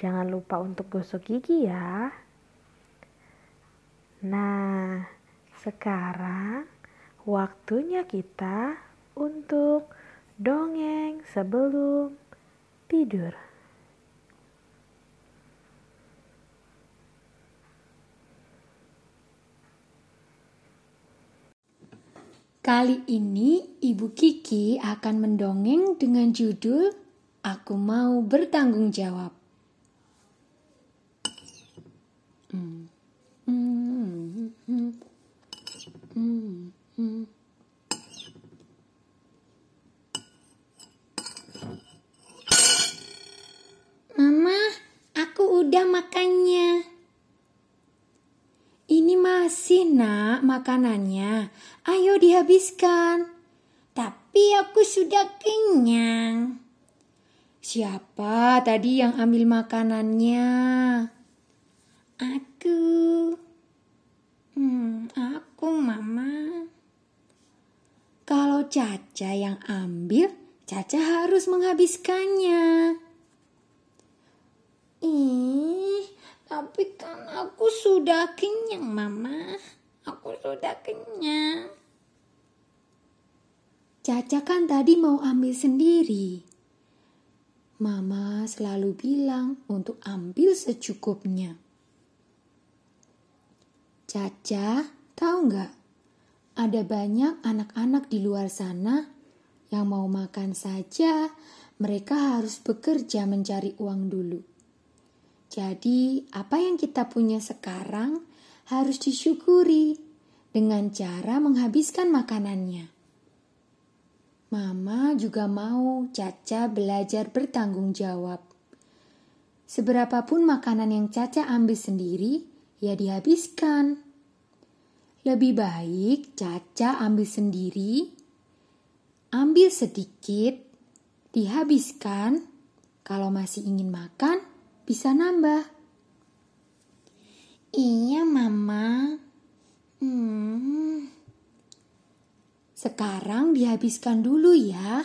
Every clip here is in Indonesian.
Jangan lupa untuk gosok gigi ya. Nah, sekarang waktunya kita untuk dongeng sebelum tidur. Kali ini Ibu Kiki akan mendongeng dengan judul Aku Mau Bertanggung Jawab. Mama, aku udah makannya. Ini masih nak makanannya. Ayo dihabiskan. Tapi aku sudah kenyang. Siapa tadi yang ambil makanannya? Aku. Hmm, aku mama. Kalau Caca yang ambil, Caca harus menghabiskannya. Ih, tapi kan aku sudah kenyang, Mama. Aku sudah kenyang. Caca kan tadi mau ambil sendiri. Mama selalu bilang untuk ambil secukupnya. Caca, tahu nggak? Ada banyak anak-anak di luar sana yang mau makan saja, mereka harus bekerja mencari uang dulu. Jadi, apa yang kita punya sekarang harus disyukuri dengan cara menghabiskan makanannya. Mama juga mau Caca belajar bertanggung jawab. Seberapapun makanan yang Caca ambil sendiri, ya dihabiskan. Lebih baik Caca ambil sendiri, ambil sedikit, dihabiskan. Kalau masih ingin makan, bisa nambah. Iya, Mama. Hmm. Sekarang dihabiskan dulu ya.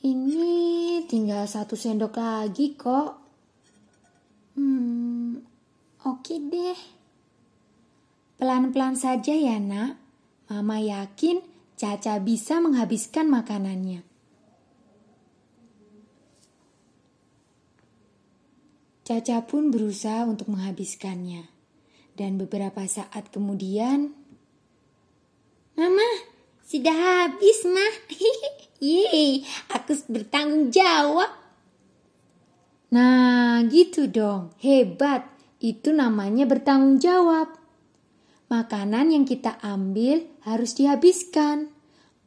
Ini tinggal satu sendok lagi kok. Hmm, oke deh. Pelan-pelan saja ya nak. Mama yakin Caca bisa menghabiskan makanannya. Caca pun berusaha untuk menghabiskannya. Dan beberapa saat kemudian, Mama, sudah habis, mah. Yeay, aku bertanggung jawab. Nah, gitu dong. Hebat. Itu namanya bertanggung jawab. Makanan yang kita ambil harus dihabiskan.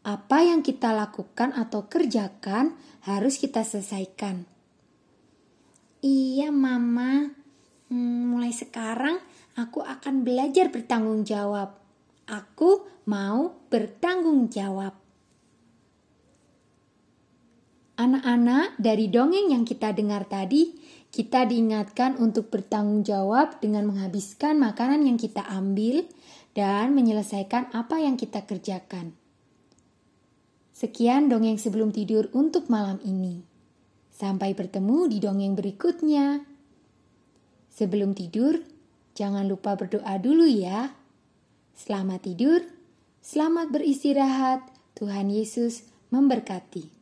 Apa yang kita lakukan atau kerjakan harus kita selesaikan. Iya, Mama. Hmm, mulai sekarang aku akan belajar bertanggung jawab. Aku mau bertanggung jawab. Anak-anak, dari dongeng yang kita dengar tadi, kita diingatkan untuk bertanggung jawab dengan menghabiskan makanan yang kita ambil dan menyelesaikan apa yang kita kerjakan. Sekian dongeng sebelum tidur untuk malam ini. Sampai bertemu di dongeng berikutnya. Sebelum tidur, jangan lupa berdoa dulu ya. Selamat tidur, selamat beristirahat. Tuhan Yesus memberkati.